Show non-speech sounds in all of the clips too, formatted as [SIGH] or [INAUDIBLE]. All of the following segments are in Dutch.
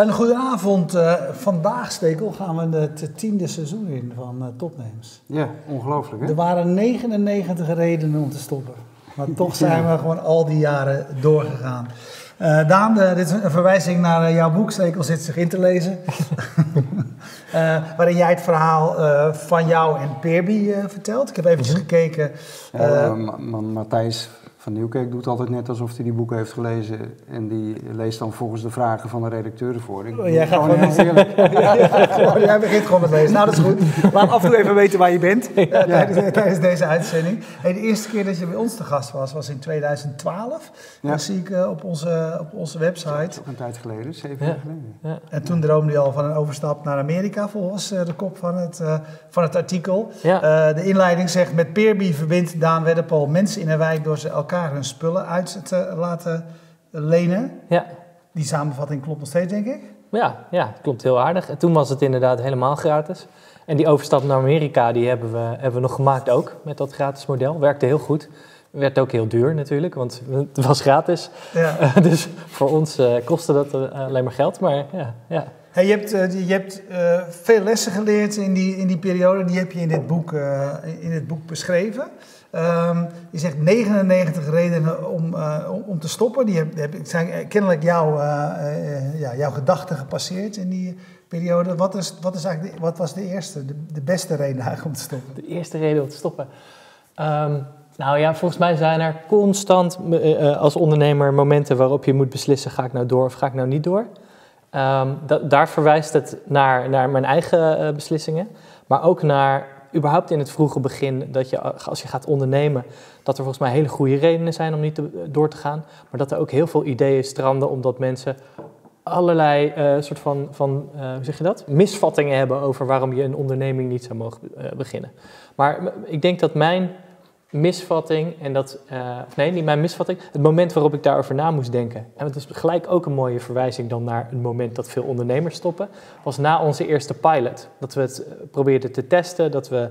Een goede avond. Uh, vandaag, Stekel, gaan we het tiende seizoen in van uh, Topnames. Ja, ongelooflijk hè? Er waren 99 redenen om te stoppen. Maar [LAUGHS] toch zijn we gewoon al die jaren doorgegaan. Uh, Daan, dit is een verwijzing naar jouw boek, Stekel zit zich in te lezen. [LAUGHS] waarin jij het verhaal van jou en Peerby vertelt. Ik heb eventjes mhm. gekeken. Matthijs van Nieuwkerk doet altijd net alsof hij die boeken heeft gelezen. En die leest dan volgens de vragen van de redacteuren voor. Ik, oh, jij, gaat gewoon, gewoon [LAUGHS] jij begint gewoon met lezen. Nou, dat is goed. Laat af en toe even weten waar je bent uh, tijdens, tijdens, deze uitzending. Hey, de eerste keer dat je bij ons te gast was, was in 2012. Ja. Dat zie ik uh, op, onze, op onze website. Dat is een tijd geleden, zeven jaar geleden. En toen droomde je al van een overstap naar Amerika, volgens uh, de kop van het, van het artikel. de inleiding zegt, met Peerby verbindt Daan Wedderpol mensen in een wijk door ze elkaar elkaar hun spullen uit te laten lenen. Ja. Die samenvatting klopt nog steeds, denk ik. Ja, ja, klopt heel aardig. En toen was het inderdaad helemaal gratis. En die overstap naar Amerika, die hebben we, hebben we nog gemaakt ook met dat gratis model. Werkte heel goed. Werd ook heel duur natuurlijk, want het was gratis. Ja. [LAUGHS] dus voor ons uh, kostte dat uh, alleen maar geld, maar ja. ja. Hey, je hebt, uh, je hebt veel lessen geleerd in die, in die periode, die heb je in dit boek, in dit boek beschreven. Um, je zegt 99 redenen om, uh, om te stoppen. Die heb, heb, zijn kennelijk jouw, uh, uh, ja, jouw gedachten gepasseerd in die periode. Wat, is, wat, is eigenlijk wat was de eerste, de, beste reden om te stoppen? De eerste reden om te stoppen? Um, nou ja, volgens mij zijn er constant als ondernemer momenten waarop je moet beslissen: ga ik nou door of ga ik nou niet door? Da daar verwijst het naar, naar mijn eigen beslissingen, maar ook naar überhaupt in het vroege begin, dat je als je gaat ondernemen, dat er volgens mij hele goede redenen zijn om niet te, door te gaan. Maar dat er ook heel veel ideeën stranden omdat mensen allerlei uh, soort van, van uh, hoe zeg je dat? Misvattingen hebben over waarom je een onderneming niet zou mogen uh, beginnen. Maar ik denk dat mijn misvatting en dat, uh, nee, niet mijn misvatting, het moment waarop ik daarover na moest denken. En het is gelijk ook een mooie verwijzing dan naar een moment dat veel ondernemers stoppen, was na onze eerste pilot. Dat we het eh, probeerden te testen, dat we,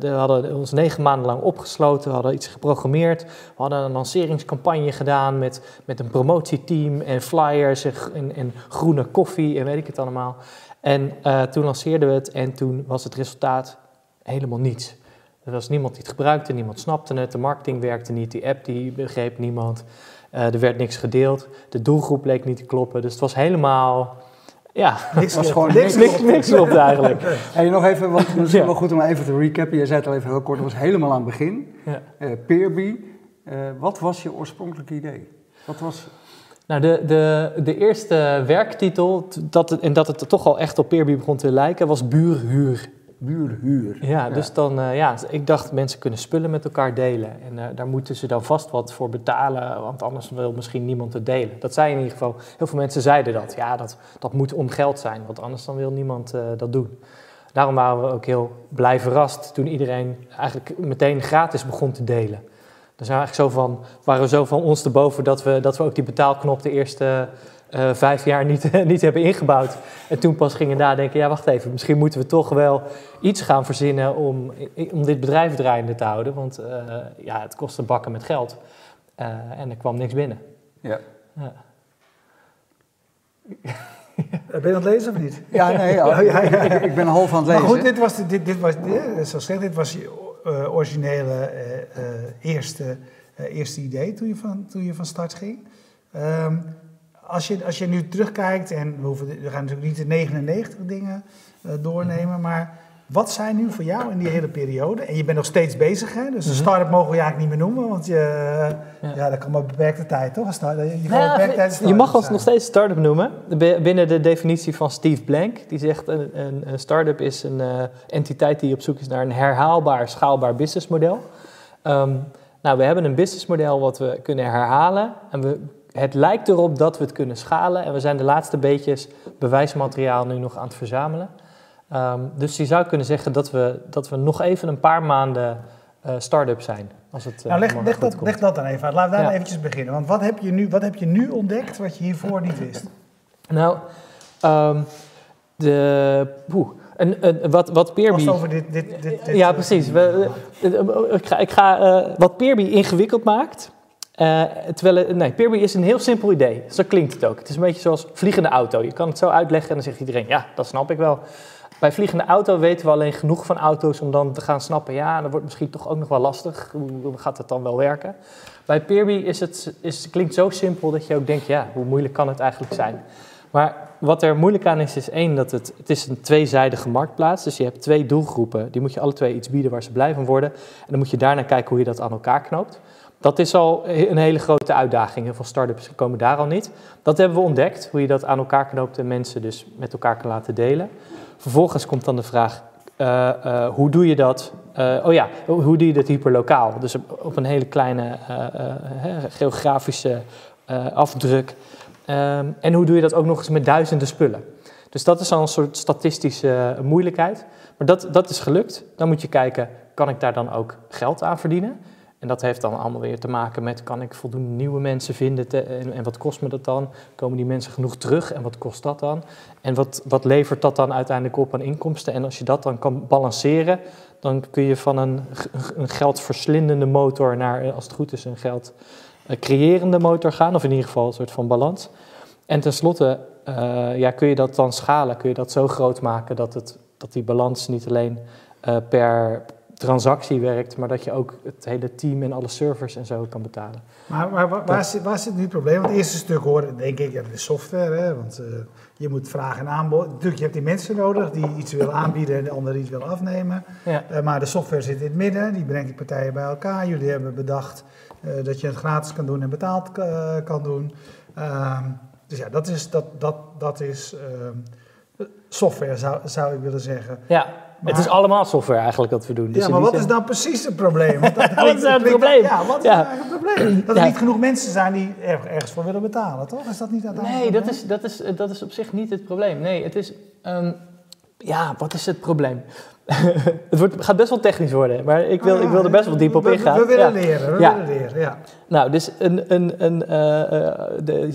we hadden ons negen maanden lang opgesloten, we hadden iets geprogrammeerd, we hadden een lanceringscampagne gedaan met, met een promotieteam en flyers en, en, groene koffie en weet ik het allemaal. En toen lanceerden we het en toen was het resultaat helemaal niets. Er was niemand die het gebruikte, niemand snapte het, de marketing werkte niet, die app die begreep niemand, uh, er werd niks gedeeld, de doelgroep bleek niet te kloppen. Dus het was helemaal, ja, [LAUGHS] niks was gewoon niks, niks, niks klopt eigenlijk. [LAUGHS] En nog even, misschien ja. wel goed om even te recappen, je zei het al even heel kort, het was helemaal aan het begin. Ja. Uh, Peerby, uh, wat was je oorspronkelijke idee? Wat was... Nou, de, de, de eerste werktitel, dat en dat het toch al echt op Peerby begon te lijken, was Buurhuur buurhuur. Ja, dus dan, uh, ja, ik dacht mensen kunnen spullen met elkaar delen. En uh, daar moeten ze dan vast wat voor betalen, want anders wil misschien niemand het delen. Dat zei in ieder geval, heel veel mensen zeiden dat. Ja, dat, dat moet om geld zijn, want anders dan wil niemand uh, dat doen. Daarom waren we ook heel blij verrast toen iedereen eigenlijk meteen gratis begon te delen. Dan zijn we eigenlijk zo van, waren we zo van ons te boven dat we, dat we ook die betaalknop de eerste uh, vijf jaar niet, [LAUGHS] niet hebben ingebouwd. En toen pas gingen nadenken, ja wacht even, misschien moeten we toch wel iets gaan verzinnen om, om dit bedrijf draaiende te houden. Want uh, ja, het kostte bakken met geld. Uh, en er kwam niks binnen. Ja. ja. Ben je aan het lezen of niet? Ja, nee, [LAUGHS] ja, ja, ik, ik, ben half aan het lezen. Maar goed, dit was, dit, dit was, dit, zoals gezegd, dit was je originele eerste, eerste idee toen je van, toen je van start ging. Um, als je, als je nu terugkijkt, en we, hoeven, we gaan natuurlijk niet de 99 dingen uh, doornemen, maar wat zijn nu voor jou in die hele periode? En je bent nog steeds bezig, hè? dus een mhm. start-up mogen we je eigenlijk niet meer noemen, want je, ja. ja dat kan maar beperkte tijd, toch? Start, je, nou ja, je mag ons nog steeds start-up noemen, binnen de definitie van Steve Blank. Die zegt een, een, een start-up is een uh, entiteit die op zoek is naar een herhaalbaar, schaalbaar businessmodel. Um, nou, we hebben een businessmodel wat we kunnen herhalen en we het lijkt erop dat we het kunnen schalen en we zijn de laatste beetjes bewijsmateriaal nu nog aan het verzamelen. Um, dus je zou kunnen zeggen dat we, dat we nog even een paar maanden uh, start-up zijn. Als het, uh, nou, leg, leg, dat, leg, dat, dan even uit. Laten we daar ja. eventjes beginnen. Want wat heb, je nu, wat heb je nu ontdekt wat je hiervoor niet wist? Nou, um, de... Poeh. Een, een, wat, wat Peerby... over dit, dit, dit, ja, precies. We, ik ga, ik ga, uh, wat Peerby ingewikkeld maakt, Uh, terwijl, nee, Peerby is een heel simpel idee. Zo klinkt het ook. Het is een beetje zoals vliegende auto. Je kan het zo uitleggen en dan zegt iedereen, ja, dat snap ik wel. Bij vliegende auto weten we alleen genoeg van auto's om dan te gaan snappen, ja, dat wordt misschien toch ook nog wel lastig. Hoe gaat het dan wel werken? Bij Peerby is het, is, klinkt zo simpel dat je ook denkt, ja, hoe moeilijk kan het eigenlijk zijn? Maar wat er moeilijk aan is, is één, dat het, het is een tweezijdige marktplaats. Dus je hebt twee doelgroepen, die moet je alle twee iets bieden waar ze blij van worden. En dan moet je daarna kijken hoe je dat aan elkaar knoopt. Dat is al een hele grote uitdaging. Heel veel start-ups komen daar al niet. Dat hebben we ontdekt, hoe je dat aan elkaar knoopt en mensen dus met elkaar kan laten delen. Vervolgens komt dan de vraag, uh, uh, hoe doe je dat? Uh, oh ja, hoe doe je dat hyperlokaal? Dus op, een hele kleine geografische afdruk. Um, en hoe doe je dat ook nog eens met duizenden spullen? Dus dat is al een soort statistische moeilijkheid. Maar dat, dat is gelukt. Dan moet je kijken, kan ik daar dan ook geld aan verdienen? En dat heeft dan allemaal weer te maken met, kan ik voldoende nieuwe mensen vinden en, wat kost me dat dan? Komen die mensen genoeg terug en wat kost dat dan? En wat, wat levert dat dan uiteindelijk op aan inkomsten? En als je dat dan kan balanceren, dan kun je van een, een geldverslindende motor naar, als het goed is, een geld creërende motor gaan, of in ieder geval een soort van balans. En tenslotte uh, ja, kun je dat dan schalen, kun je dat zo groot maken dat, het, dat die balans niet alleen uh, per transactie werkt, maar dat je ook het hele team en alle servers en zo kan betalen. Maar, maar waar, waar, zit, waar zit nu het probleem? Want het eerste stuk hoor, denk ik, ja, de software, hè, want uh, je moet vragen en aanbod. Natuurlijk, je hebt die mensen nodig die iets willen aanbieden en de ander iets willen afnemen. Ja. Uh, maar de software zit in het midden, die brengt die partijen bij elkaar. Jullie hebben bedacht uh, dat je het gratis kan doen en betaald kan doen. Ehm, dus ja, dat is, dat, dat, dat is ehm, software, zou, zou ik willen zeggen. Ja, het is allemaal software eigenlijk wat we doen. Dus ja, maar wat is dan precies het probleem? [LAUGHS] Want dat wat is nou het probleem? Ja, wat is ja. Nou het probleem? Dat er niet genoeg mensen zijn die ergens voor willen betalen, toch? Is dat niet uiteindelijk Nee, dat is, dat, is, dat is op zich niet het probleem. Nee, het is... Um, ja, wat is het probleem? [LAUGHS] het wordt, gaat best wel technisch worden, maar ik wil, ik wil er best wel diep op ingaan. We, we willen leren, we willen leren, ja. Nou, dus een, een, een, uh, de,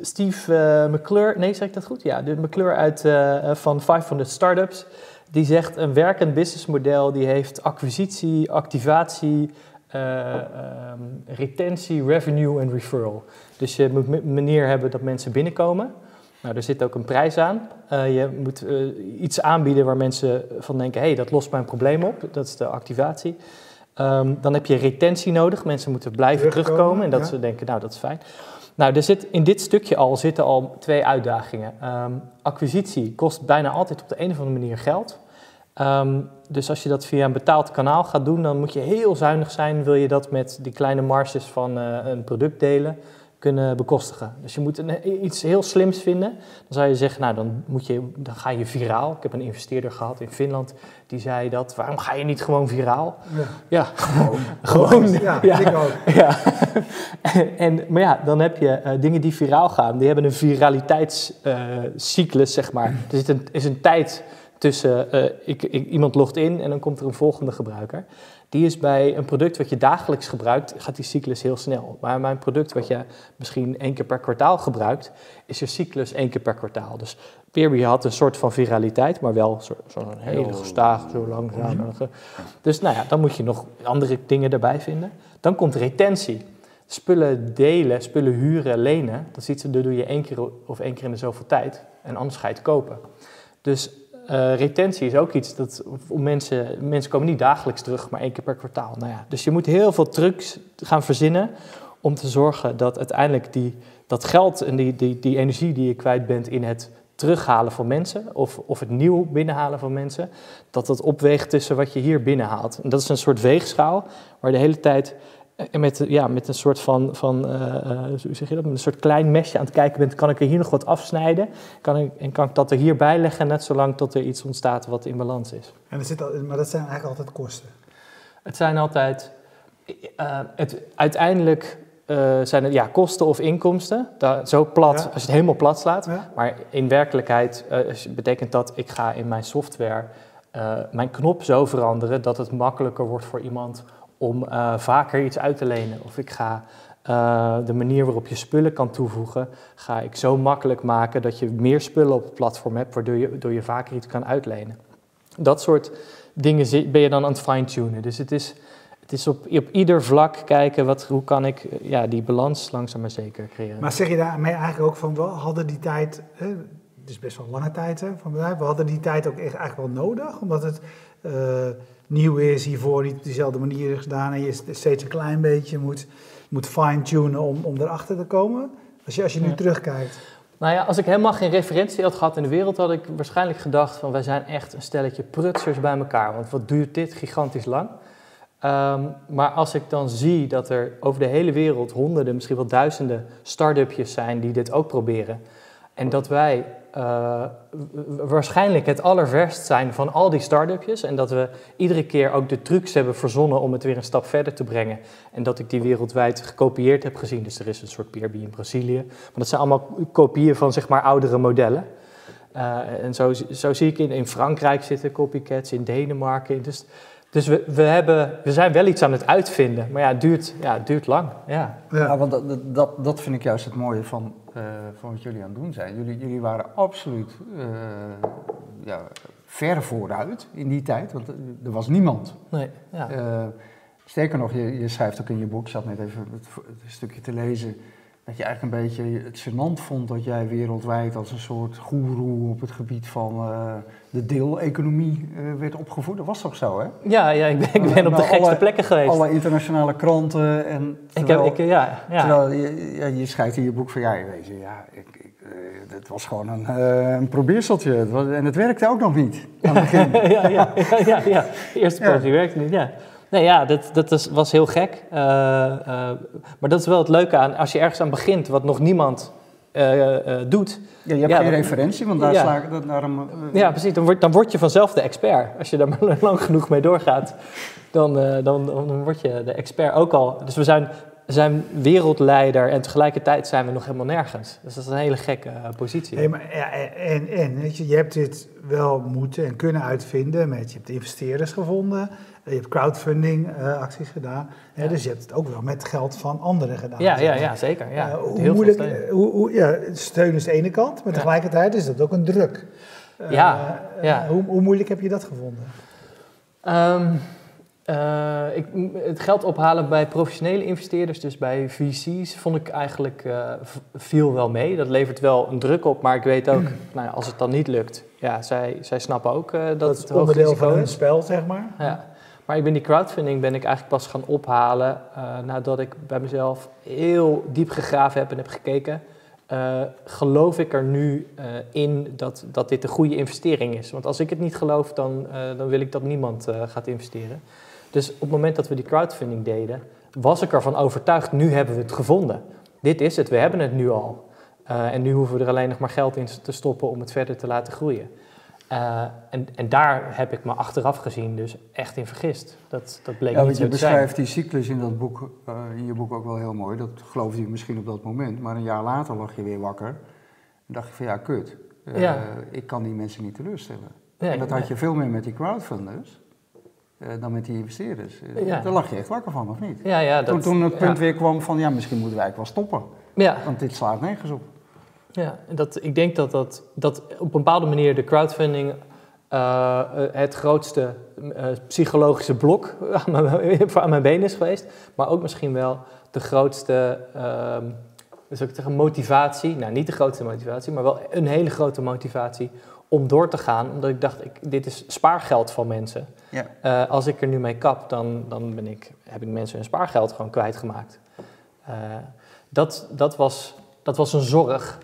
Steve uh, McClure, nee, zeg ik dat goed? Ja, de McClure uit, uh, van 500 Startups, die zegt een werkend businessmodel die heeft acquisitie, activatie, um, retentie, revenue en referral. Dus je moet een manier hebben dat mensen binnenkomen. Nou, er zit ook een prijs aan. Uh, je moet uh, iets aanbieden waar mensen van denken: hé, hey, dat lost mijn probleem op. Dat is de activatie. Um, dan heb je retentie nodig. Mensen moeten blijven terugkomen, en dat ja. ze denken: nou, dat is fijn. Nou, er zit, in dit stukje al zitten al twee uitdagingen. Um, acquisitie kost bijna altijd op de een of andere manier geld. Um, dus als je dat via een betaald kanaal gaat doen, dan moet je heel zuinig zijn. Wil je dat met die kleine marges van uh, een product delen kunnen bekostigen. Dus je moet een, iets heel slims vinden. Dan zou je zeggen, nou dan, moet je, dan ga je viraal. Ik heb een investeerder gehad in Finland die zei dat. Waarom ga je niet gewoon viraal? Ja, ja. gewoon. [LAUGHS] gewoon. Ja, ja. ik ook. [LAUGHS] Ja. [LAUGHS] en, maar ja, dan heb je uh, dingen die viraal gaan. Die hebben een viraliteitscyclus, uh, zeg maar. Er zit een, is een tijd tussen uh, ik, ik, iemand logt in en dan komt er een volgende gebruiker. Die is bij een product wat je dagelijks gebruikt, gaat die cyclus heel snel. Maar bij een product wat je misschien één keer per kwartaal gebruikt, is je cyclus één keer per kwartaal. Dus Peerby had een soort van viraliteit, maar wel zo'n zo hele gestaag, zo langzaam. Mhm. Dus nou ja, dan moet je nog andere dingen erbij vinden. Dan komt retentie. Spullen delen, spullen huren, lenen, dat, ziet, dat doe je één keer of één keer in de zoveel tijd. En anders ga je het kopen. Dus uh, retentie is ook iets dat mensen, mensen komen niet dagelijks terug, maar één keer per kwartaal. Nou ja, dus je moet heel veel trucs gaan verzinnen om te zorgen dat uiteindelijk die, dat geld en die, die, die energie die je kwijt bent in het terughalen van mensen of, of het nieuw binnenhalen van mensen, dat dat opweegt tussen wat je hier binnenhaalt. En dat is een soort weegschaal waar de hele tijd en met, ja, met een soort van, van uh, hoe zeg je dat, met een soort klein mesje aan het kijken bent, kan ik er hier nog wat afsnijden? Kan ik, en kan ik dat er hierbij leggen, net zolang tot er iets ontstaat wat in balans is. En er zit al, maar dat zijn eigenlijk altijd kosten? Het zijn altijd, uh, het, uiteindelijk uh, zijn het ja, kosten of inkomsten. Dat, zo plat, ja. als je het helemaal plat slaat. Ja. Maar in werkelijkheid betekent dat, ik ga in mijn software mijn knop zo veranderen dat het makkelijker wordt voor iemand om uh, vaker iets uit te lenen. Of ik ga uh, de manier waarop je spullen kan toevoegen, ga ik zo makkelijk maken dat je meer spullen op het platform hebt, waardoor je, door je vaker iets kan uitlenen. Dat soort dingen ben je dan aan het fine-tunen. Dus het is, het is op, op ieder vlak kijken, wat, hoe kan ik ja, die balans langzaam maar zeker creëren. Maar zeg je daarmee eigenlijk ook van, we hadden die tijd, het is best wel lange tijd hè, van bedrijf, we hadden die tijd ook echt eigenlijk wel nodig, omdat het nieuw is, hiervoor niet op dezelfde manier is gedaan en je steeds een klein beetje moet, moet fine-tunen om, om erachter te komen? Als je, als je nu terugkijkt. Nou ja, als ik helemaal geen referentie had gehad in de wereld, had ik waarschijnlijk gedacht van wij zijn echt een stelletje prutsers bij elkaar. Want wat duurt dit gigantisch lang? Um, maar als ik dan zie dat er over de hele wereld honderden, misschien wel duizenden start-upjes zijn die dit ook proberen. En dat wij uh, waarschijnlijk het allerverst zijn van al die start-upjes. En dat we iedere keer ook de trucs hebben verzonnen om het weer een stap verder te brengen. En dat ik die wereldwijd gekopieerd heb gezien. Dus er is een soort Peerby in Brazilië. Maar dat zijn allemaal kopieën van zeg maar oudere modellen. Uh, en zo, zo zie ik in, in Frankrijk zitten copycats, in Denemarken. Dus dus we, we, hebben, we zijn wel iets aan het uitvinden, maar ja, het duurt, ja, het duurt lang. Ja. ja. want dat, dat, dat vind ik juist het mooie van, uh, van wat jullie aan het doen zijn. Jullie, jullie waren absoluut uh, ja, ver vooruit in die tijd, want er was niemand. Nee, ja. Uh, sterker nog, je, je, schrijft ook in je boek, ik zat net even het, het stukje te lezen dat je eigenlijk een beetje het gênant vond dat jij wereldwijd als een soort goeroe op het gebied van uh, de deeleconomie uh, werd opgevoed. Dat was toch zo, hè? Ja, ja ik ben, ik ben op de gekste plekken geweest. Alle internationale kranten en... Terwijl, ik heb, ik, ja, ja. terwijl je, je, schrijft in je boek van, ja, weet je, ja, ik, ik uh, het was gewoon een, een probeerseltje. Het was, en het werkte ook nog niet aan het begin. [LAUGHS] ja, ja, ja, ja, De eerste poging werkte niet, ja. Nee, ja, dat, dat is, was heel gek. Uh, uh, maar dat is wel het leuke aan, als je ergens aan begint wat nog niemand uh, doet. Ja, je hebt geen referentie, want daar ja, sla ik een... ja, precies. Dan word, dan word je vanzelf de expert. Als je daar maar [LAUGHS] lang genoeg mee doorgaat, dan, dan, dan word je de expert ook al. Dus we zijn zijn wereldleider en tegelijkertijd zijn we nog helemaal nergens. Dus dat is een hele gekke positie. Hey, maar, ja, en en weet je, je hebt dit wel moeten en kunnen uitvinden. Met, je hebt investeerders gevonden. Je hebt crowdfunding uh, acties gedaan. Hè, Dus je hebt het ook wel met geld van anderen gedaan. Ja, ja, ja zeker. Ja. Uh, hoe Heel moeilijk, steun. Hoe, hoe, ja, steun is de ene kant, maar tegelijkertijd is dat ook een druk. Ja, ja. Hoe, hoe, moeilijk heb je dat gevonden? Um, ik, het geld ophalen bij professionele investeerders, dus bij VC's, vond ik eigenlijk viel wel mee. Dat levert wel een druk op, maar ik weet ook, nou ja, als het dan niet lukt, ja, zij, zij snappen ook dat, dat het onderdeel van hun spel, zeg maar. Ja. Maar ik ben die crowdfunding ben ik eigenlijk pas gaan ophalen uh, nadat ik bij mezelf heel diep gegraven heb en heb gekeken. Uh, geloof ik er nu uh, in dat, dat dit een goede investering is? Want als ik het niet geloof, dan, dan wil ik dat niemand gaat investeren. Dus op het moment dat we die crowdfunding deden, was ik ervan overtuigd, nu hebben we het gevonden. Dit is het, we hebben het nu al. en nu hoeven we er alleen nog maar geld in te stoppen om het verder te laten groeien. Uh, en, en, daar heb ik me achteraf gezien dus echt in vergist. Dat, dat bleek ja, niet zo Je beschrijft die cyclus in, dat boek, uh, in je boek ook wel heel mooi. Dat geloofde je misschien op dat moment. Maar een jaar later lag je weer wakker. En dacht je van ja, kut. Uh, ja. Ik kan die mensen niet teleurstellen. Ja, en dat had je veel meer met die crowdfunders dan met die investeerders. Ja. Daar lag je echt wakker van, of niet? Ja, ja, dat, toen, toen het punt weer kwam van ja, misschien moeten wij eigenlijk wel stoppen. Ja. Want dit slaat nergens op. Ja, dat, ik denk dat, dat, dat op een bepaalde manier de crowdfunding uh, het grootste uh, psychologische blok [LAUGHS] aan mijn, aan mijn been is geweest. Maar ook misschien wel de grootste uh, dus ik zeggen, motivatie. Nou, niet de grootste motivatie, maar wel een hele grote motivatie om door te gaan. Omdat ik dacht, ik, dit is spaargeld van mensen. Ja. als ik er nu mee kap, dan, dan ben ik, heb ik mensen hun spaargeld gewoon kwijtgemaakt. dat, dat, was, dat was een zorg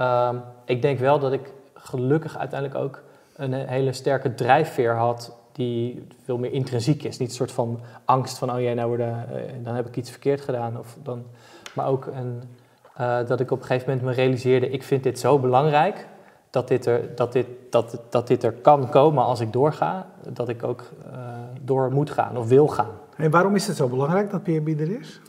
Um, ik denk wel dat ik gelukkig uiteindelijk ook een hele sterke drijfveer had die veel meer intrinsiek is. Niet een soort van angst van, oh jij, nou worden, uh, dan heb ik iets verkeerd gedaan. Of dan, maar ook een, uh, dat ik op een gegeven moment me realiseerde, ik vind dit zo belangrijk dat dit er, dat dit, dat, dat dit er kan komen als ik doorga, dat ik ook uh, door moet gaan of wil gaan. En waarom is het zo belangrijk dat PRB er is?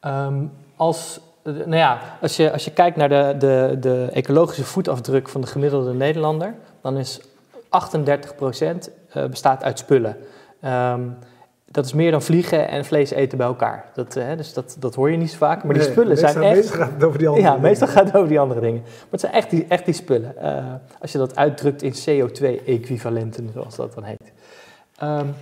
Um, als nou ja, als je, als je kijkt naar de, de, de ecologische voetafdruk van de gemiddelde Nederlander, dan is 38% uh, bestaat uit spullen. Um, dat is meer dan vliegen en vlees eten bij elkaar. Dat, uh, dus dat, dat hoor je niet zo vaak. Maar die spullen meestal, zijn echt... Meestal gaat het over die andere ja, dingen. meestal gaat het over die andere dingen. Maar het zijn echt die, echt die spullen. Uh, als je dat uitdrukt in CO2-equivalenten, zoals dat dan heet. Um,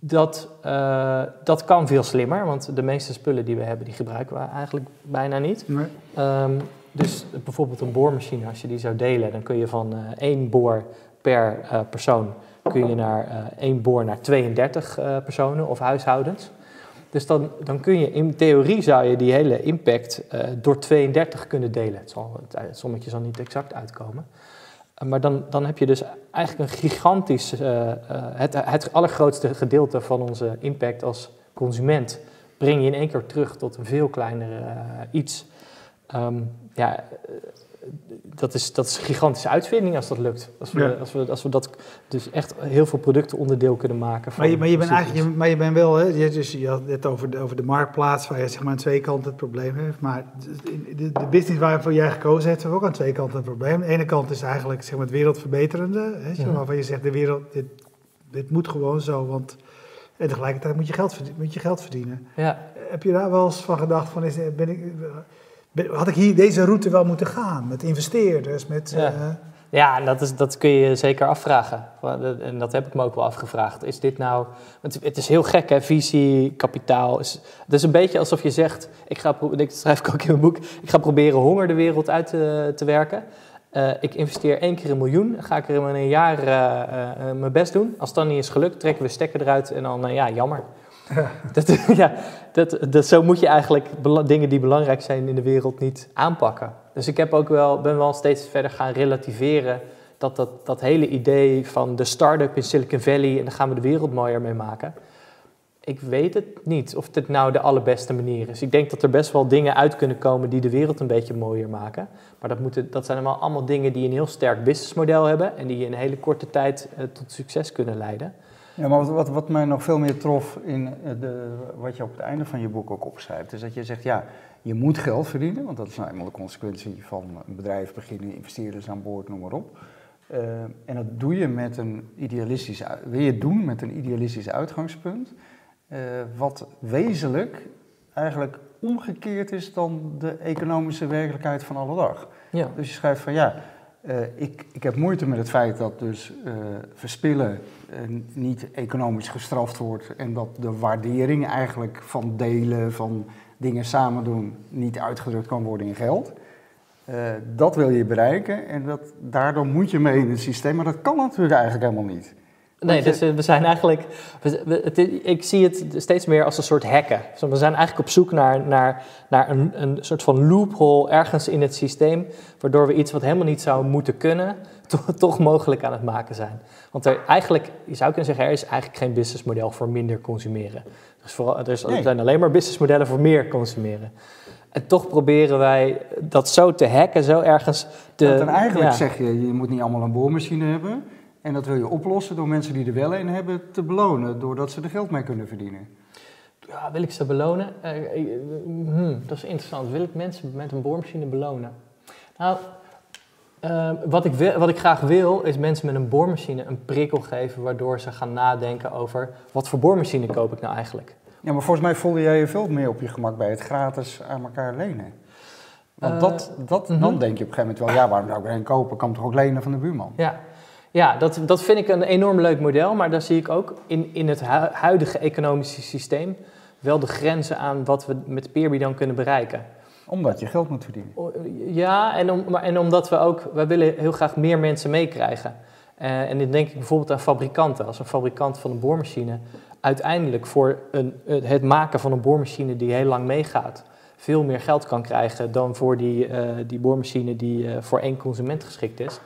dat, uh, dat kan veel slimmer, want de meeste spullen die we hebben, die gebruiken we eigenlijk bijna niet. Nee. Um, dus bijvoorbeeld een boormachine, als je die zou delen, dan kun je van uh, één boor per persoon kun je naar één boor naar 32 personen of huishoudens. Dus dan, dan kun je in theorie zou je die hele impact door 32 kunnen delen. Het, zal, het sommetje zal niet exact uitkomen. Maar dan, dan heb je dus eigenlijk een gigantisch, het, het allergrootste gedeelte van onze impact als consument breng je in één keer terug tot een veel kleiner uh, iets. Um, ja, dat is, dat is een gigantische uitvinding als dat lukt. Als we, als we, als we dat dus echt heel veel producten onderdeel kunnen maken. Van maar, je, maar je bent eigenlijk, je, maar je bent wel, hè, je, dus, je had het over de, over de marktplaats waar je zeg maar aan twee kanten het probleem heeft. Maar de, business waarvoor jij gekozen hebt, heeft ook aan twee kanten het probleem. De ene kant is eigenlijk zeg maar, het wereldverbeterende, hè, ja. waarvan je zegt de wereld, dit, dit moet gewoon zo, want en tegelijkertijd moet je geld, moet je geld verdienen. Ja. Heb je daar wel eens van gedacht van, is, ben ik had ik hier deze route wel moeten gaan met investeerders, met... Ja. Uh, ja, dat, is, dat kun je zeker afvragen. En dat heb ik me ook wel afgevraagd. Is dit nou... Het is heel gek, hè? Visie, kapitaal. Is, het is een beetje alsof je zegt... Ik ga, dit schrijf ik ook in mijn boek. Ik ga proberen honger de wereld uit te, te werken. Uh, ik investeer één keer een miljoen. Ga ik er in een jaar uh, mijn best doen. Als dat niet is gelukt, trekken we stekker eruit. En dan, ja, jammer. [LAUGHS] dat, ja, dat, dat, zo moet je eigenlijk dingen die belangrijk zijn in de wereld niet aanpakken. Dus ik heb ook wel, ben wel steeds verder gaan relativeren dat, dat dat hele idee van de start-up in Silicon Valley en dan gaan we de wereld mooier mee maken. Ik weet het niet of dit nou de allerbeste manier is. Ik denk dat er best wel dingen uit kunnen komen die de wereld een beetje mooier maken. Maar dat, moeten, dat zijn allemaal, allemaal dingen die een heel sterk businessmodel hebben en die in een hele korte tijd uh, tot succes kunnen leiden. Ja, maar wat, wat, mij nog veel meer trof in eh, de, wat je op het einde van je boek ook opschrijft, is dat je zegt, ja, je moet geld verdienen, want dat is nou eenmaal de consequentie van een bedrijf beginnen, investeerders aan boord, noem maar op. Uh, en dat doe je met een idealistisch, wil je doen met een idealistisch uitgangspunt, uh, wat wezenlijk eigenlijk omgekeerd is dan de economische werkelijkheid van alle dag. Ja. Dus je schrijft van ja, uh, ik, ik heb moeite met het feit dat dus verspillen niet economisch gestraft wordt en dat de waardering eigenlijk van delen, van dingen samen doen, niet uitgedrukt kan worden in geld. dat wil je bereiken en dat, daardoor moet je mee in het systeem, maar dat kan natuurlijk eigenlijk helemaal niet. Nee, dus we zijn eigenlijk. We, ik zie het steeds meer als een soort hacken. we zijn eigenlijk op zoek naar, naar, naar een, een soort van loophole ergens in het systeem. Waardoor we iets wat helemaal niet zou moeten kunnen, [LAUGHS] toch, toch mogelijk aan het maken zijn. Want er eigenlijk, je zou kunnen zeggen, er is eigenlijk geen businessmodel voor minder consumeren. Dus vooral, er, er zijn alleen maar businessmodellen voor meer consumeren. En toch proberen wij dat zo te hacken, zo ergens te... Want eigenlijk zeg je, je moet niet allemaal een boormachine hebben. En dat wil je oplossen door mensen die er wel een hebben te belonen, doordat ze er geld mee kunnen verdienen. Ja, wil ik ze belonen? Uh, hmm, dat is interessant. Wil ik mensen met een boormachine belonen? Nou, uh, wat, ik wil, wat ik graag wil, is mensen met een boormachine een prikkel geven, waardoor ze gaan nadenken over wat voor boormachine koop ik nou eigenlijk. Ja, maar volgens mij voelde jij je veel meer op je gemak bij het gratis aan elkaar lenen. Want dat, dat, dan mhm. denk je op een gegeven moment wel, ja, waarom zou ik er een kopen? Kan toch ook lenen van de buurman? Ja, ja, dat, dat vind ik een enorm leuk model, maar daar zie ik ook in, in het huidige economische systeem wel de grenzen aan wat we met Peerby dan kunnen bereiken. Omdat je geld moet verdienen. Ja, en, om, maar, en omdat we ook, we willen heel graag meer mensen meekrijgen. Uh, en dan denk ik bijvoorbeeld aan fabrikanten. Als een fabrikant van een boormachine uiteindelijk voor een, het maken van een boormachine die heel lang meegaat, veel meer geld kan krijgen dan voor die, uh, die boormachine die uh, voor één consument geschikt is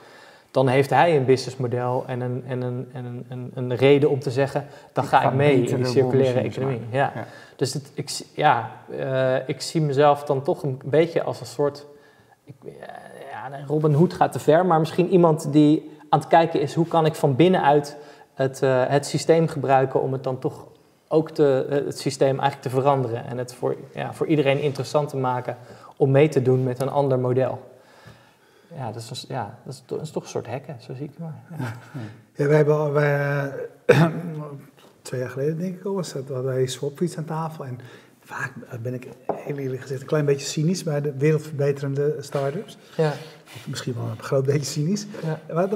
dan heeft hij een businessmodel en een, en een, en een, een, reden om te zeggen, dan ga ik mee in die circulaire economie. Ja. Dus het, ik, ja, uh, ik zie mezelf dan toch een beetje als een soort, ik, ja, Robin Hood gaat te ver, maar misschien iemand die aan het kijken is, hoe kan ik van binnenuit het, uh, het systeem gebruiken om het dan toch ook te, het systeem eigenlijk te veranderen en het voor, ja, voor iedereen interessant te maken om mee te doen met een ander model ja, dat is, ja, dat is, dat is, toch een soort hekken, zo zie ik het maar. Ja, ja wij hebben wij, [CLEARS THROAT] twee jaar geleden denk ik al, was dat, hadden wij Swapfiets aan tafel. En vaak ben ik heel eerlijk gezegd een klein beetje cynisch bij de wereldverbeterende start-ups. Ja. misschien wel een groot beetje cynisch. Ja. Maar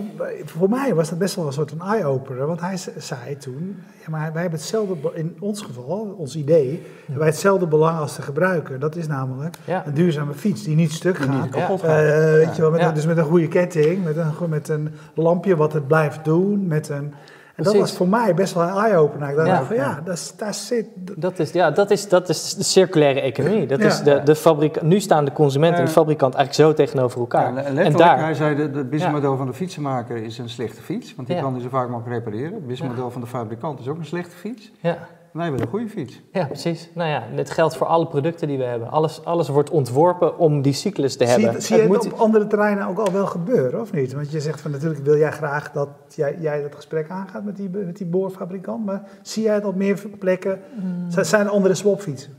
voor mij was dat best wel een soort van eye-opener. Want hij zei toen, ja, maar wij hebben hetzelfde, in ons geval, ons idee, ja. hebben wij hetzelfde belang als de gebruiker. Dat is namelijk een duurzame fiets die niet stuk gaat. Niet. Uh, weet je wel, met, dus met een goede ketting, met een, met een lampje wat het blijft doen, met een en dat was voor mij best wel een eye-opener. Ik dacht ja, van ja, dat, daar zit... Dat is, ja, dat is, dat is de circulaire economie. Dat is de, de fabrikant, nu staan de consument en de fabrikant eigenlijk zo tegenover elkaar. en daar, hij zei, de, het businessmodel van de fietsenmaker is een slechte fiets. Want die kan hij zo vaak mogelijk repareren. Het businessmodel van de fabrikant is ook een slechte fiets. Ja. Wij hebben een goede fiets. Ja, precies. Nou ja, dit geldt voor alle producten die we hebben. Alles, alles wordt ontworpen om die cyclus te hebben. Zie je het, moet... op andere terreinen ook al wel gebeuren, of niet? Want je zegt van natuurlijk wil jij graag dat jij, jij dat gesprek aangaat met die, met die boorfabrikant. Maar zie jij het op meer plekken? Hmm. Zijn er andere swapfietsen?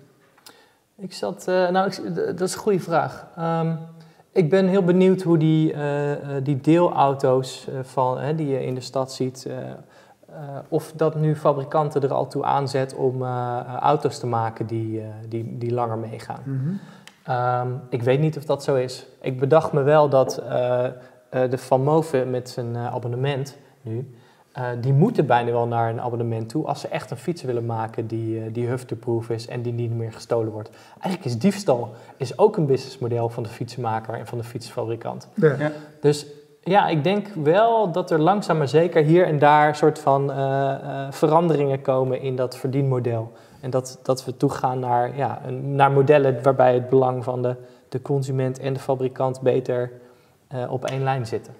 Ik zat, uh, nou, ik, dat is een goede vraag. Um, ik ben heel benieuwd hoe die, uh, die deelauto's van, die je in de stad ziet uh, of dat nu fabrikanten er al toe aanzet om uh, auto's te maken die, uh, die, die langer meegaan. Mm -hmm. um, ik weet niet of dat zo is. Ik bedacht me wel dat de Van Moven met zijn abonnement nu, die moeten bijna wel naar een abonnement toe als ze echt een fiets willen maken die, die hufteproof is en die niet meer gestolen wordt. Eigenlijk is diefstal is ook een businessmodel van de fietsenmaker en van de fietsfabrikant. Ja. Dus ja, ik denk wel dat er langzaam maar zeker hier en daar soort van uh, uh, veranderingen komen in dat verdienmodel. En dat, dat we toegaan naar, ja, naar modellen waarbij het belang van de, de consument en de fabrikant beter uh, op één lijn zitten.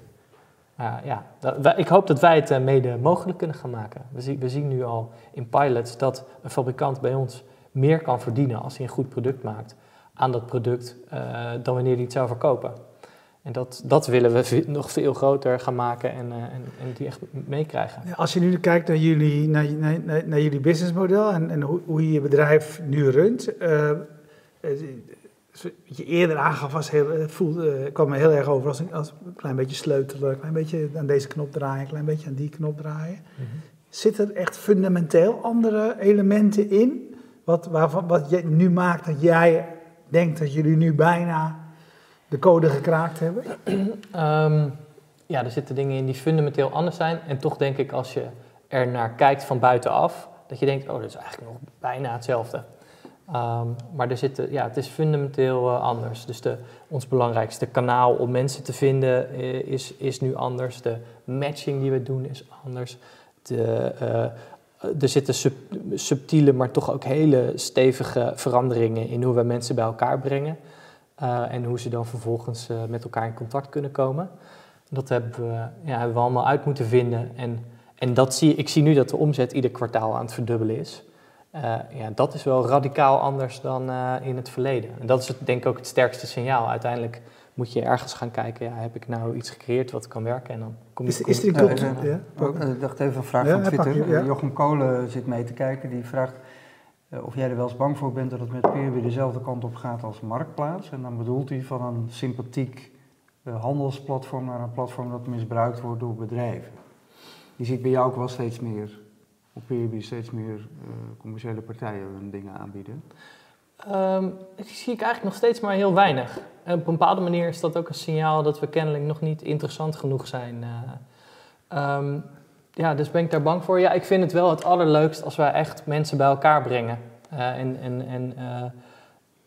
ja, dat, ik hoop dat wij het mede mogelijk kunnen gaan maken. We, zien, we zien nu al in pilots dat een fabrikant bij ons meer kan verdienen als hij een goed product maakt aan dat product dan wanneer hij het zou verkopen. En dat, dat willen we nog veel groter gaan maken en, uh, en, en, die echt meekrijgen. Als je nu kijkt naar jullie, naar, naar, naar jullie businessmodel en, en hoe, hoe, je je bedrijf nu runt. Uh, wat je eerder aangaf, was heel, het voelde, kwam me heel erg over als, als een klein beetje sleutelen, een klein beetje aan deze knop draaien, een klein beetje aan die knop draaien. Mm -hmm. Zitten er echt fundamenteel andere elementen in, wat, waarvan, wat je nu maakt dat jij denkt dat jullie nu bijna de code gekraakt hebben? um, ja, er zitten dingen in die fundamenteel anders zijn. En toch denk ik als je er naar kijkt van buitenaf, dat je denkt, oh, dat is eigenlijk nog bijna hetzelfde. Um, maar er zitten, ja, het is fundamenteel uh, anders. Dus de, ons belangrijkste kanaal om mensen te vinden uh, is, is nu anders. De matching die we doen is anders. De, uh, er zitten sub, subtiele, maar toch ook hele stevige veranderingen in hoe we mensen bij elkaar brengen. Uh, en hoe ze dan vervolgens uh, met elkaar in contact kunnen komen. Dat hebben we, ja, hebben we allemaal uit moeten vinden. En, en dat zie, ik zie nu dat de omzet ieder kwartaal aan het verdubbelen is. Uh, ja, dat is wel radicaal anders dan in het verleden. En dat is het, denk ik ook het sterkste signaal. Uiteindelijk moet je ergens gaan kijken, ja, heb ik nou iets gecreëerd wat kan werken? En dan kom je... Is, is er een cultuur? Ja, ja. Ik dacht even een vraag van Twitter. Jochem Kolen zit mee te kijken, die vraagt... Eh, of jij er wel eens bang voor bent dat het met Peer dezelfde kant op gaat als Marktplaats. En dan bedoelt hij van een sympathiek uh, handelsplatform naar een platform dat misbruikt wordt door bedrijven. Je ziet bij jou ook wel steeds meer, op Peerby steeds meer uh, commerciële partijen hun dingen aanbieden. Um, dat zie ik eigenlijk nog steeds maar heel weinig. En op een bepaalde manier is dat ook een signaal dat we kennelijk nog niet interessant genoeg zijn. Um, ja, dus ben ik daar bang voor? Ja, ik vind het wel het allerleukst als wij echt mensen bij elkaar brengen. Uh, en en, en uh,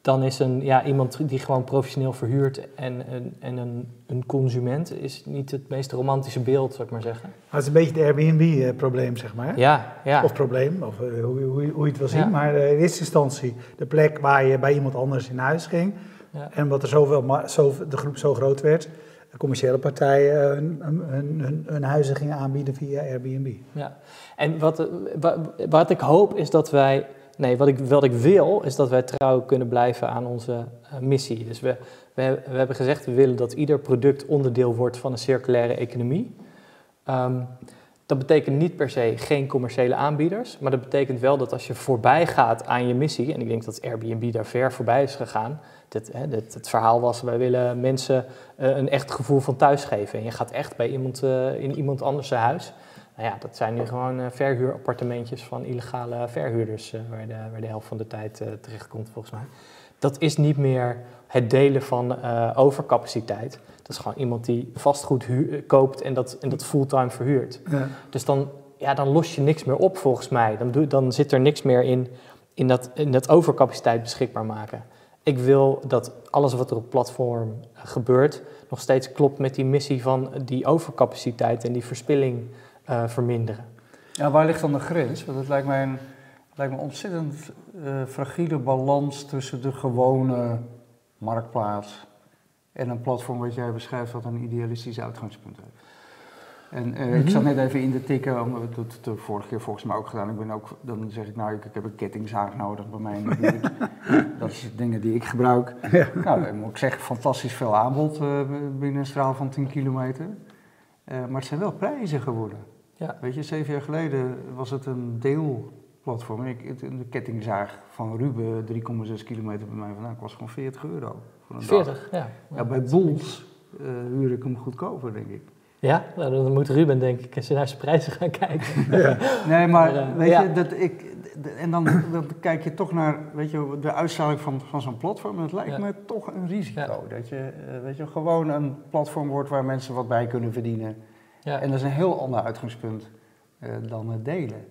dan is een, ja, iemand die gewoon professioneel verhuurt en, en, en een, een consument is niet het meest romantische beeld, zou ik maar zeggen. Maar het is een beetje het Airbnb-probleem, zeg maar. Ja, ja. Of probleem, of uh, hoe, hoe, hoe je het wil zien. Ja. Maar in eerste instantie de plek waar je bij iemand anders in huis ging. Ja. En wat er zoveel, zo, de groep zo groot werd, commerciële partijen hun, hun, hun, huizen gingen aanbieden via Airbnb. Ja, en wat, wat, ik hoop is dat wij, nee, wat ik, wat ik wil, is dat wij trouw kunnen blijven aan onze uh, missie. Dus we, we, we, hebben gezegd, we willen dat ieder product onderdeel wordt van een circulaire economie. Um, dat betekent niet per se geen commerciële aanbieders, maar dat betekent wel dat als je voorbij gaat aan je missie, en ik denk dat Airbnb daar ver voorbij is gegaan, dit, hè, het verhaal was, wij willen mensen uh, een echt gevoel van thuis geven. En je gaat echt bij iemand, uh, in iemand anders huis. Nou ja, dat zijn nu gewoon uh, verhuurappartementjes van illegale verhuurders, waar, de, waar de helft van de tijd terechtkomt volgens mij. Dat is niet meer het delen van overcapaciteit. Dat is gewoon iemand die vastgoed koopt en dat, en dat fulltime verhuurt. Ja. Dus dan, ja, dan los je niks meer op volgens mij. Dan, doe, dan zit er niks meer in, in, dat, in dat overcapaciteit beschikbaar maken. Ik wil dat alles wat er op platform gebeurt nog steeds klopt met die missie van die overcapaciteit en die verspilling uh, verminderen. Ja, waar ligt dan de grens? Want het lijkt mij een, lijkt me ontzettend uh, fragiele balans tussen de gewone marktplaats en een platform wat jij beschrijft wat een idealistisch uitgangspunt heeft. En uh, ik zat net even in de tikken, omdat we het de vorige keer volgens mij ook gedaan. Ik ben ook, dan zeg ik nou, ik, ik heb een kettingzaag nodig bij mij. [LAUGHS] dat is dingen die ik gebruik. [LAUGHS] Ja. Nou, dan moet ik zeggen, fantastisch veel aanbod uh, binnen een straal van 10 kilometer. Uh, maar het zijn wel prijzen geworden. Ja. Weet je, zeven jaar geleden was het een deelplatform. Ik, de kettingzaag van Ruben, 3,6 kilometer bij mij vandaan, kost gewoon 40 euro. Voor een 40, ja. ja. Bij Boels huur ik hem goedkoper, denk ik. Ja, nou, dan moet Ruben denk ik eens naar zijn prijzen gaan kijken. [LAUGHS] Ja. Nee, maar uh, weet je, dat ik, en dan, dan, kijk je toch naar weet je, de uitstraling van, van zo'n platform. En het lijkt me toch een risico. Dat je, uh, weet je gewoon een platform wordt waar mensen wat bij kunnen verdienen. En dat is een heel ander uitgangspunt uh, dan het delen.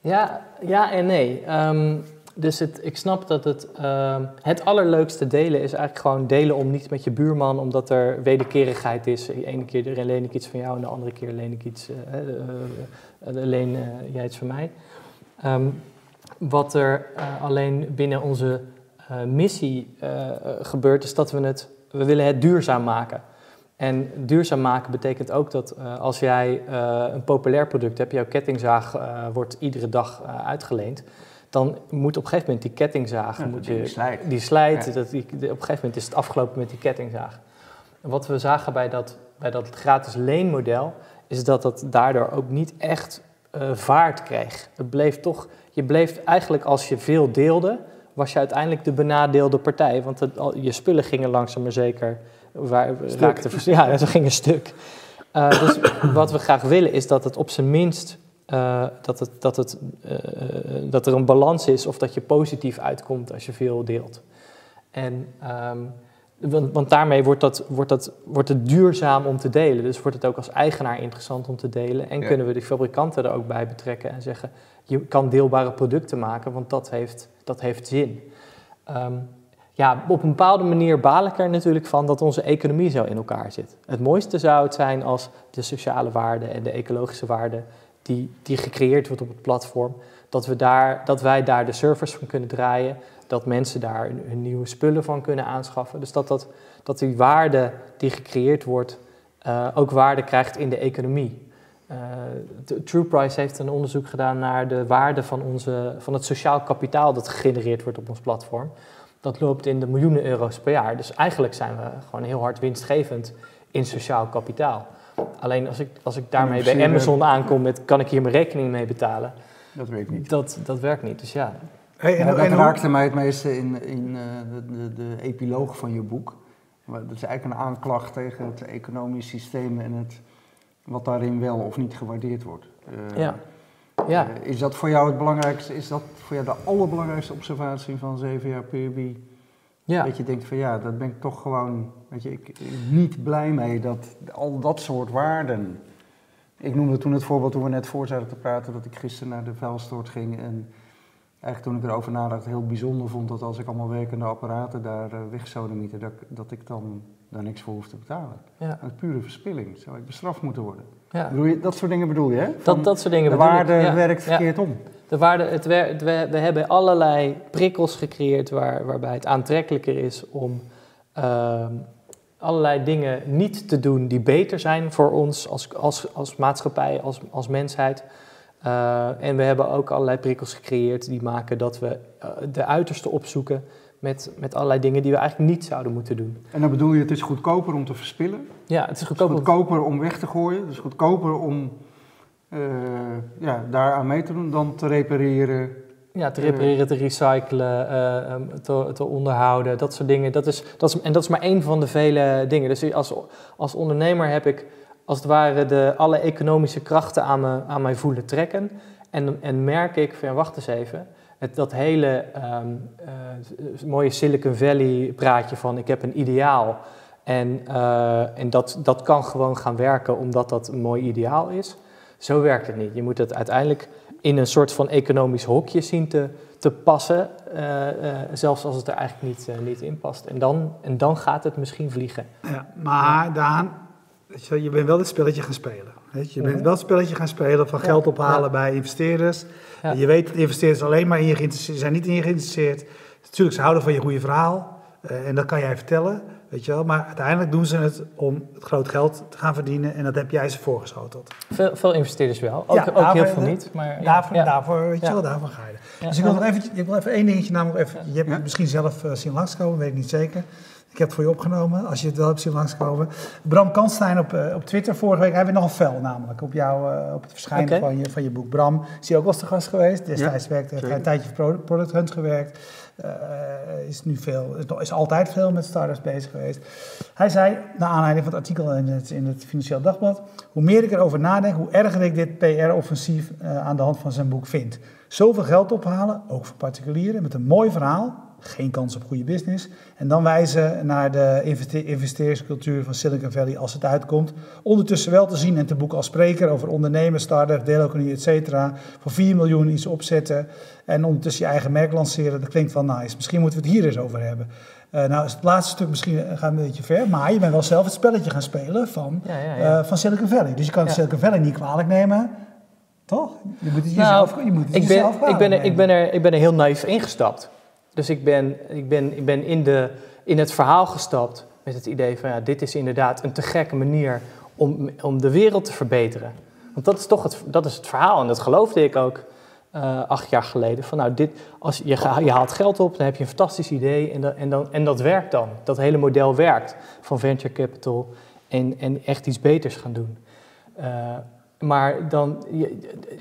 Ja, ja en nee. Um, dus het, ik snap dat het, uh, het allerleukste delen is eigenlijk gewoon delen om niet met je buurman, omdat er wederkerigheid is. De ene keer leen ik iets van jou en de andere keer leen ik iets, uh, uh, leen jij iets van mij. Um, wat er alleen binnen onze missie gebeurt, is dat we het, we willen het duurzaam maken. En duurzaam maken betekent ook dat als jij een populair product hebt, jouw kettingzaag wordt iedere dag uitgeleend dan moet op een gegeven moment die kettingzaag, moet je, die slijt, die slijt dat die, op een gegeven moment is het afgelopen met die kettingzaag. En wat we zagen bij dat, bij dat gratis leenmodel, is dat dat daardoor ook niet echt uh, vaart kreeg. Het bleef toch, je bleef eigenlijk als je veel deelde, was je uiteindelijk de benadeelde partij. Want het, je spullen gingen langzaam maar zeker, waar, raakte, ja, ze gingen stuk. Uh, dus [COUGHS] wat we graag willen is dat het op zijn minst uh, dat, het, dat, het, uh, dat er een balans is of dat je positief uitkomt als je veel deelt. En, um, want, want, daarmee wordt, dat, wordt, dat, wordt het duurzaam om te delen. Dus wordt het ook als eigenaar interessant om te delen. En kunnen we de fabrikanten er ook bij betrekken en zeggen: je kan deelbare producten maken, want dat heeft, dat heeft zin. Um, ja, op een bepaalde manier baal ik er natuurlijk van dat onze economie zo in elkaar zit. Het mooiste zou het zijn als de sociale waarden en de ecologische waarden die, die gecreëerd wordt op het platform, dat, we daar, dat wij daar de servers van kunnen draaien, dat mensen daar hun, nieuwe spullen van kunnen aanschaffen. Dus dat, dat, dat die waarde die gecreëerd wordt uh, ook waarde krijgt in de economie. Uh, TruePrice heeft een onderzoek gedaan naar de waarde van, onze, van het sociaal kapitaal dat gegenereerd wordt op ons platform. Dat loopt in de miljoenen euro's per jaar. Dus eigenlijk zijn we gewoon heel hard winstgevend in sociaal kapitaal. Alleen als ik, als ik daarmee bij Amazon aankom met kan ik hier mijn rekening mee betalen? Dat werkt niet. Dat, dat werkt niet, dus ja. Hey, en, ja, dat raakte mij het meeste in, in uh, de, de, de, epiloog van je boek. Dat is eigenlijk een aanklacht tegen het economisch systeem en het, wat daarin wel of niet gewaardeerd wordt. Uh, ja. Ja. Uh, is dat voor jou het belangrijkste, is dat voor jou de allerbelangrijkste observatie van zeven jaar PRB? Ja. Dat je denkt van ja, dat ben ik toch gewoon weet je, ik, niet blij mee dat al dat soort waarden. Ik noemde toen het voorbeeld toen we net voor zaten te praten dat ik gisteren naar de vuilstort ging en eigenlijk toen ik erover nadacht heel bijzonder vond dat als ik allemaal werkende apparaten daar uh, wegsodemieten, dat, dat ik dan daar niks voor hoef te betalen. Ja. Dat is pure verspilling. Zou ik bestraft moeten worden? Ja. Je, dat soort dingen bedoel je, hè? dat, dat soort dingen De waarde werkt verkeerd om. De waarde, het, we, we hebben allerlei prikkels gecreëerd waar, waarbij het aantrekkelijker is om uh, allerlei dingen niet te doen die beter zijn voor ons als, als, als maatschappij, als, als mensheid. Uh, en we hebben ook allerlei prikkels gecreëerd die maken dat we uh, de uiterste opzoeken met, met allerlei dingen die we eigenlijk niet zouden moeten doen. En dan bedoel je, het is goedkoper om te verspillen? Ja, het is goedkoper, het is goedkoper om weg te gooien. Het is goedkoper om uh, ja, daaraan mee te doen dan te repareren. Ja, te repareren, te recyclen, uh, te, te, onderhouden, dat soort dingen. Dat is, dat is, en dat is maar één van de vele dingen. Dus als, als ondernemer heb ik als het ware de, alle economische krachten aan, me, aan mij voelen trekken. En, en merk ik van wacht eens even. Het, dat hele ehm, eh, mooie Silicon Valley praatje van ik heb een ideaal. En, uh, en dat, dat kan gewoon gaan werken omdat dat een mooi ideaal is. Zo werkt het niet. Je moet het uiteindelijk in een soort van economisch hokje zien te, te passen, uh, uh, zelfs als het er eigenlijk niet, niet in past. En dan, en dan gaat het misschien vliegen. Ja, maar Daan, je, je bent wel dit spelletje gaan spelen. Weet je, je bent wel het spelletje gaan spelen van geld ophalen bij investeerders. Je weet dat investeerders alleen maar in je geïnteresseerd zijn, niet in je geïnteresseerd. Natuurlijk, ze houden van je goede verhaal en dat kan jij vertellen. Weet je wel? Maar uiteindelijk doen ze het om het groot geld te gaan verdienen en dat heb jij ze voorgeschoteld. Veel, veel investeerders wel, ook, ja, ook heel veel niet. Maar, daarvoor, ja. daarvoor, weet je wel, daarvan ga je. dus ik wil nog even, ik wil even één dingetje namelijk even, je hebt misschien zelf uh, zien langskomen, weet ik niet zeker. Ik heb het voor je opgenomen, als je het wel hebt zien langskomen. Bram Kanstein op, uh, op Twitter vorige week, hij heeft nog een fel namelijk op, jou, uh, op het verschijnen okay. van, je, van je boek. Bram is hier ook wel eens te gast geweest, destijds werkte hij een tijdje voor Product Hunt gewerkt. Uh, is nu veel, is altijd veel met startups bezig geweest. Hij zei, naar aanleiding van het artikel in het, in het Financieel Dagblad, hoe meer ik erover nadenk, hoe erger ik dit PR-offensief aan de hand van zijn boek vind. Zoveel geld ophalen, ook voor particulieren, met een mooi verhaal, geen kans op goede business. En dan wijzen naar de investeringscultuur van Silicon Valley als het uitkomt. Ondertussen wel te zien en te boeken als spreker over ondernemen, start-up, deeleconomie, et cetera. Voor 4 miljoen iets opzetten en ondertussen je eigen merk lanceren. Dat klinkt wel nice. Misschien moeten we het hier eens over hebben. Uh, nou, het laatste stuk misschien gaat een beetje ver, maar je bent wel zelf het spelletje gaan spelen van, ja, ja, ja. Uh, van Silicon Valley. Dus je kan Silicon Valley niet kwalijk nemen. Toch? Je moet het jezelf, nou, je moet het ik ben, ik, ben er, ik, ben er, ik ben er heel naïef ingestapt. Dus ik ben, ik ben, ik ben in, de, in het verhaal gestapt met het idee van ja, dit is inderdaad een te gekke manier om, om de wereld te verbeteren. Want dat is toch het, dat is het verhaal en dat geloofde ik ook uh, acht jaar geleden. Van nou, dit, als je, je haalt geld op, dan heb je een fantastisch idee en, dat, en, dan, en dat werkt dan. Dat hele model werkt van venture capital en, en echt iets beters gaan doen. Uh, maar dan,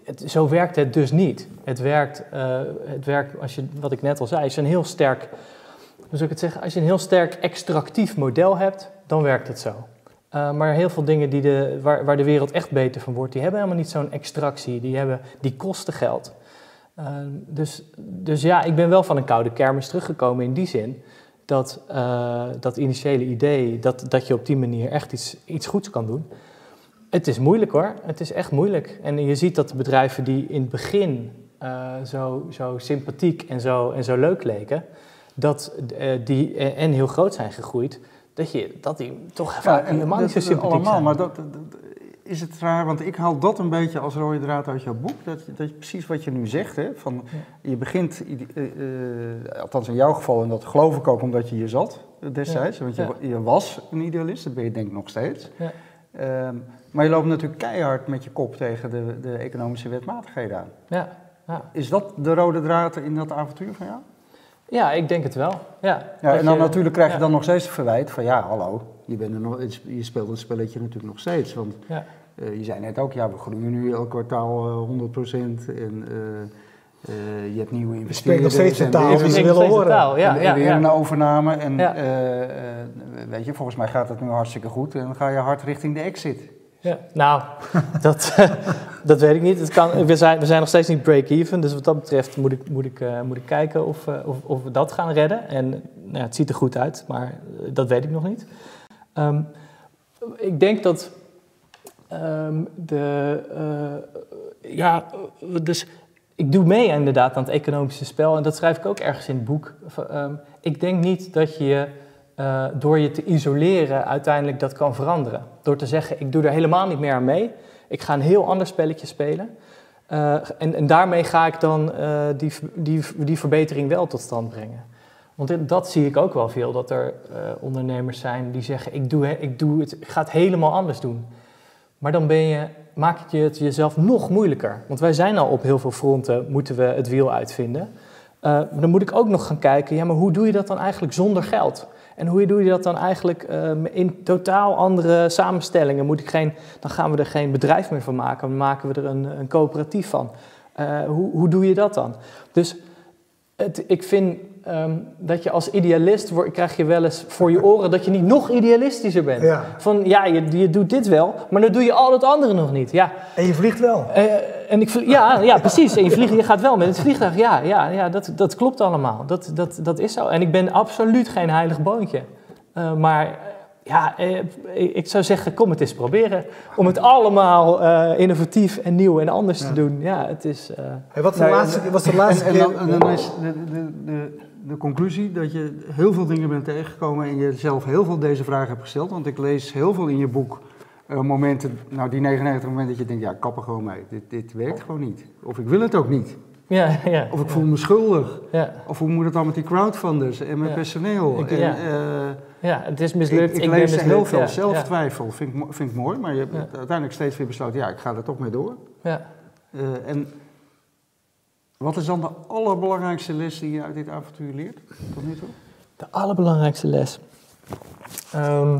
het, zo werkt het dus niet. Het werkt, uh, het werkt als je, wat ik net al zei, je een heel sterk, hoe ik het zeggen, als je een heel sterk extractief model hebt, dan werkt het zo. Uh, maar heel veel dingen die de, waar, waar, de wereld echt beter van wordt, die hebben helemaal niet zo'n extractie, die, hebben, die kosten geld. Uh, dus, dus ja, ik ben wel van een koude kermis teruggekomen in die zin dat dat initiële idee, dat, dat je op die manier echt iets, iets goeds kan doen. Het is moeilijk hoor, het is echt moeilijk. En je ziet dat de bedrijven die in het begin uh, zo, zo sympathiek en zo, en zo leuk leken, dat uh, die en heel groot zijn gegroeid, dat, je, dat die toch ja, helemaal niet zo sympathiek allemaal, zijn. Maar dat, dat, is het raar, want ik haal dat een beetje als rode draad uit jouw boek. Dat, dat is precies wat je nu zegt. Hè? Van, ja. Je begint, uh, althans in jouw geval, en dat geloof ik ook omdat je hier zat destijds. Ja. Want je, je, was een idealist, dat ben je denk ik nog steeds. Um, maar je loopt natuurlijk keihard met je kop tegen de, de economische wetmatigheden aan. Ja, ja. Is dat de rode draad in dat avontuur van jou? Ja, ik denk het wel. Ja, ja en dan je, natuurlijk krijg je dan nog steens het verwijt van ja, hallo, je, bent er nog, je speelt het spelletje natuurlijk nog steeds. Want ja. uh, je zei net ook, ja, we groeien nu elk kwartaal uh, 100% en uh, je hebt nieuwe investeerders. Je spreekt nog steeds de taal die ze willen horen. Taal, ja, en, ja, en weer ja. een overname en weet je, volgens mij gaat het nu hartstikke goed en dan ga je hard richting de exit. Ja, nou, dat, [LAUGHS] dat weet ik niet. Het kan, we, zijn, we zijn nog steeds niet break-even, dus wat dat betreft moet ik, moet ik, uh, moet ik kijken of, uh, of, of, we dat gaan redden. En nou ja, het ziet er goed uit, maar dat weet ik nog niet. Um, ik denk dat um, de. Ja, dus ik doe mee inderdaad aan het economische spel en dat schrijf ik ook ergens in het boek. Um, ik denk niet dat je uh, door je te isoleren uiteindelijk dat kan veranderen. Door te zeggen, ik doe er helemaal niet meer aan mee. Ik ga een heel ander spelletje spelen. Uh, en, en, daarmee ga ik dan uh, die, die, die verbetering wel tot stand brengen. Want dat zie ik ook wel veel, dat er ondernemers zijn die zeggen, ik, doe, ik, doe het, ik ga het helemaal anders doen. Maar dan ben je, maak je het jezelf nog moeilijker. Want wij zijn al op heel veel fronten, moeten we het wiel uitvinden. Maar dan moet ik ook nog gaan kijken, ja, maar hoe doe je dat dan eigenlijk zonder geld? En hoe doe je dat dan eigenlijk um, in totaal andere samenstellingen? Moet ik geen, dan gaan we er geen bedrijf meer van maken, dan maken we er een, een coöperatief van. Uh, hoe, hoe doe je dat dan? Dus het, ik vind ehm, dat je als idealist krijg je wel eens voor je oren dat je niet nog idealistischer bent. Ja. Van ja, je, je doet dit wel, maar dan doe je al het andere nog niet. Ja, En je vliegt wel. eh, en ik, ja, ja, precies. En je, vliegt, je gaat wel met het vliegtuig. Ja, ja, ja dat, dat klopt allemaal. Dat, dat, dat is zo. En ik ben absoluut geen heilig boontje. Eh, maar eh, ja, eh, ik zou zeggen, kom het eens proberen. Om het allemaal eh, innovatief en nieuw en anders te doen. Ja, het is... eh, Hey, wat, de Nee, laatste, en- wat is de laatste en, en, keer? dan, en dan is de, de, de, de conclusie dat je heel veel dingen bent tegengekomen en je zelf heel veel deze vragen hebt gesteld. Want ik lees heel veel in je boek momenten, nou die 99 momenten dat je denkt, ja, kap er gewoon mee. Dit, dit werkt gewoon niet. Of ik wil het ook niet. ja, ja, Of ik voel me schuldig. ja, Of hoe moet het dan met die crowdfunders en met Ja. personeel? Ik- en, ja. eh, ja, het is ik, mislukt. ik ben lees heel veel zelftwijfel, vind, ik, vind ik mooi. Maar je hebt uiteindelijk steeds weer besloten, ja, ik ga er toch mee door. Ja. Eh, en wat is dan de allerbelangrijkste les die je uit dit avontuur leert tot nu toe? De allerbelangrijkste les. Ehm,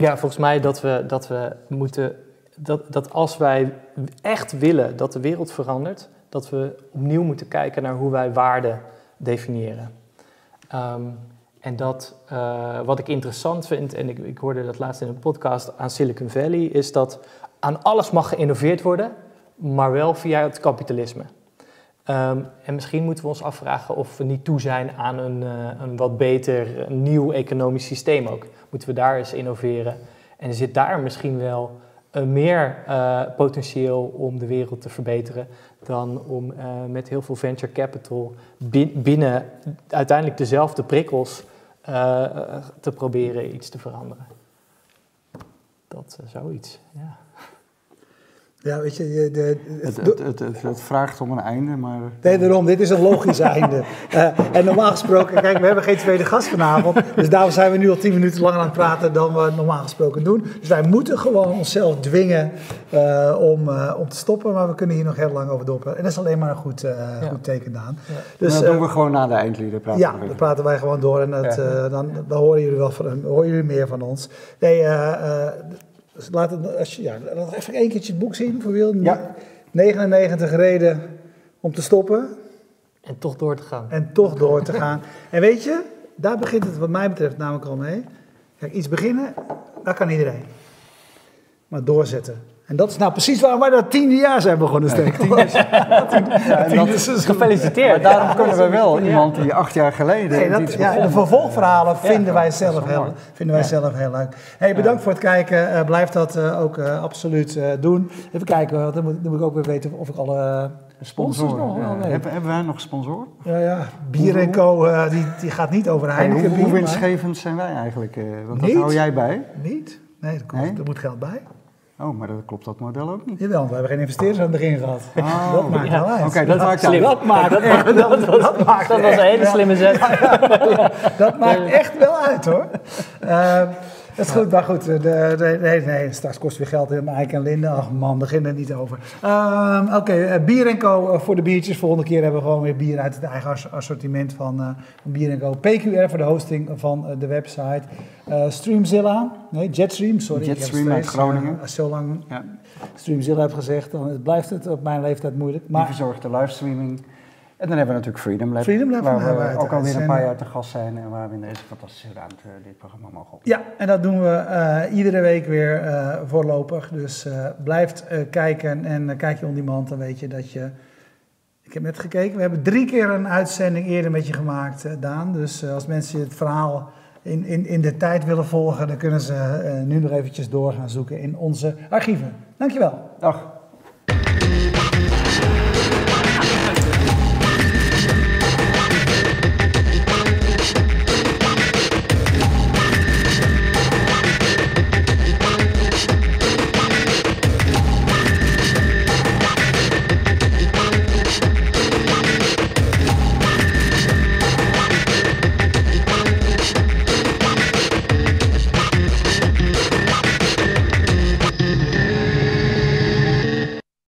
ja, volgens mij dat we, dat we moeten. Dat, dat als wij echt willen dat de wereld verandert, dat we opnieuw moeten kijken naar hoe wij waarde definiëren. Ehm, en dat eh, wat ik interessant vind, en ik, ik hoorde dat laatst in een podcast aan Silicon Valley, is dat aan alles mag geïnnoveerd worden, maar wel via het kapitalisme. Ehm, en misschien moeten we ons afvragen of we niet toe zijn aan een, eh, een wat beter, een nieuw economisch systeem ook. Moeten we daar eens innoveren? En zit daar misschien wel eh, meer eh, potentieel om de wereld te verbeteren dan om eh, met heel veel venture capital bi- binnen uiteindelijk dezelfde prikkels eh, eh, te proberen iets te veranderen? Dat zoiets, ja. Ja, weet je, de, Het, het, het, het, het vraagt om een einde, maar... Nee, daarom, dit is een logisch einde. [LAUGHS] Eh, en normaal gesproken, kijk, we hebben geen tweede gast vanavond. Dus daarom zijn we nu al tien minuten langer aan het praten dan we normaal gesproken doen. Dus wij moeten gewoon onszelf dwingen eh, om, eh, om te stoppen. Maar we kunnen hier nog heel lang over doorpraten. En dat is alleen maar een goed, eh, Ja. goed teken, Daan. Ja. Dus, dat doen we gewoon na de eindlieden. Praten ja, dan praten wij gewoon door en dat, Ja. eh, dan, dan horen jullie wel van, horen jullie meer van ons. Nee, eh, eh, dus laat het, als je, ja, laat even één keertje het boek zien voor Wil. Ja. 99 reden om te stoppen. En toch door te gaan. En toch door te gaan. [LAUGHS] En weet je, daar begint het wat mij betreft namelijk al mee. Kijk, iets beginnen, dat kan iedereen. Maar doorzetten. En dat is nou precies waar wij dat tiende jaar zijn begonnen, Steek. [LAUGHS] Dat- Gefeliciteerd. maar daarom kunnen we wel iemand die acht jaar geleden... Nee, dat, iets ja, de vervolgverhalen vinden wij zelf, heel, vinden wij Ja. zelf heel leuk. Hey, bedankt voor het kijken. Eh, blijf dat eh, ook eh, absoluut eh, doen. Even kijken, want dan moet, dan moet ik ook weer weten of ik alle sponsors nog ja. weet. hebben, hebben wij nog sponsor? Ja, ja. Bier en Co, eh, die, die gaat niet over Heineken hoe, hoe winstgevend zijn wij eigenlijk? eh, want dat Niet? hou jij bij. Niet? Nee, er, komt, Nee? er moet geld bij. Oh, maar dat klopt dat model ook niet. Jawel, want we hebben geen investeerders aan het begin gehad. Oh, [LAUGHS] dat maakt ja. wel uit. Oké, dat maakt [LAUGHS] Slim. Dat maakt, dat, dat, dat, dat maakt dat was een hele slimme zet. [LAUGHS] dat maakt echt wel uit hoor. Dat is goed, maar goed. De, de, nee, nee, straks kost het weer geld in Eik en Linde. Ach man, begin er niet over. Ehm, Oké, eh, Bier en Co eh, voor de biertjes. Volgende keer hebben we gewoon weer bier uit het eigen as- assortiment van, eh, van Bier en Co. PQR voor de hosting van eh, de website. Eh, Streamzilla, nee, Jetstream, sorry. Jetstream uit Groningen. eh, zo lang Ja, Streamzilla heb gezegd, dan blijft het op mijn leeftijd moeilijk. die Maar verzorgt de livestreaming. En dan hebben we natuurlijk Freedom Lab. Freedom Lab waar we we ook alweer een paar jaar te gast zijn. En waar we in deze fantastische ruimte dit programma mogen op. Ja, en dat doen we eh, iedere week weer eh, voorlopig. Dus eh blijf eh, kijken en eh, kijk je on demand, dan weet je dat je... Ik heb net gekeken, we hebben drie keer een uitzending eerder met je gemaakt, eh, Daan. Dus eh, als mensen het verhaal in, in, in de tijd willen volgen, dan kunnen ze eh, nu nog eventjes door gaan zoeken in onze archieven. Dankjewel. Dag.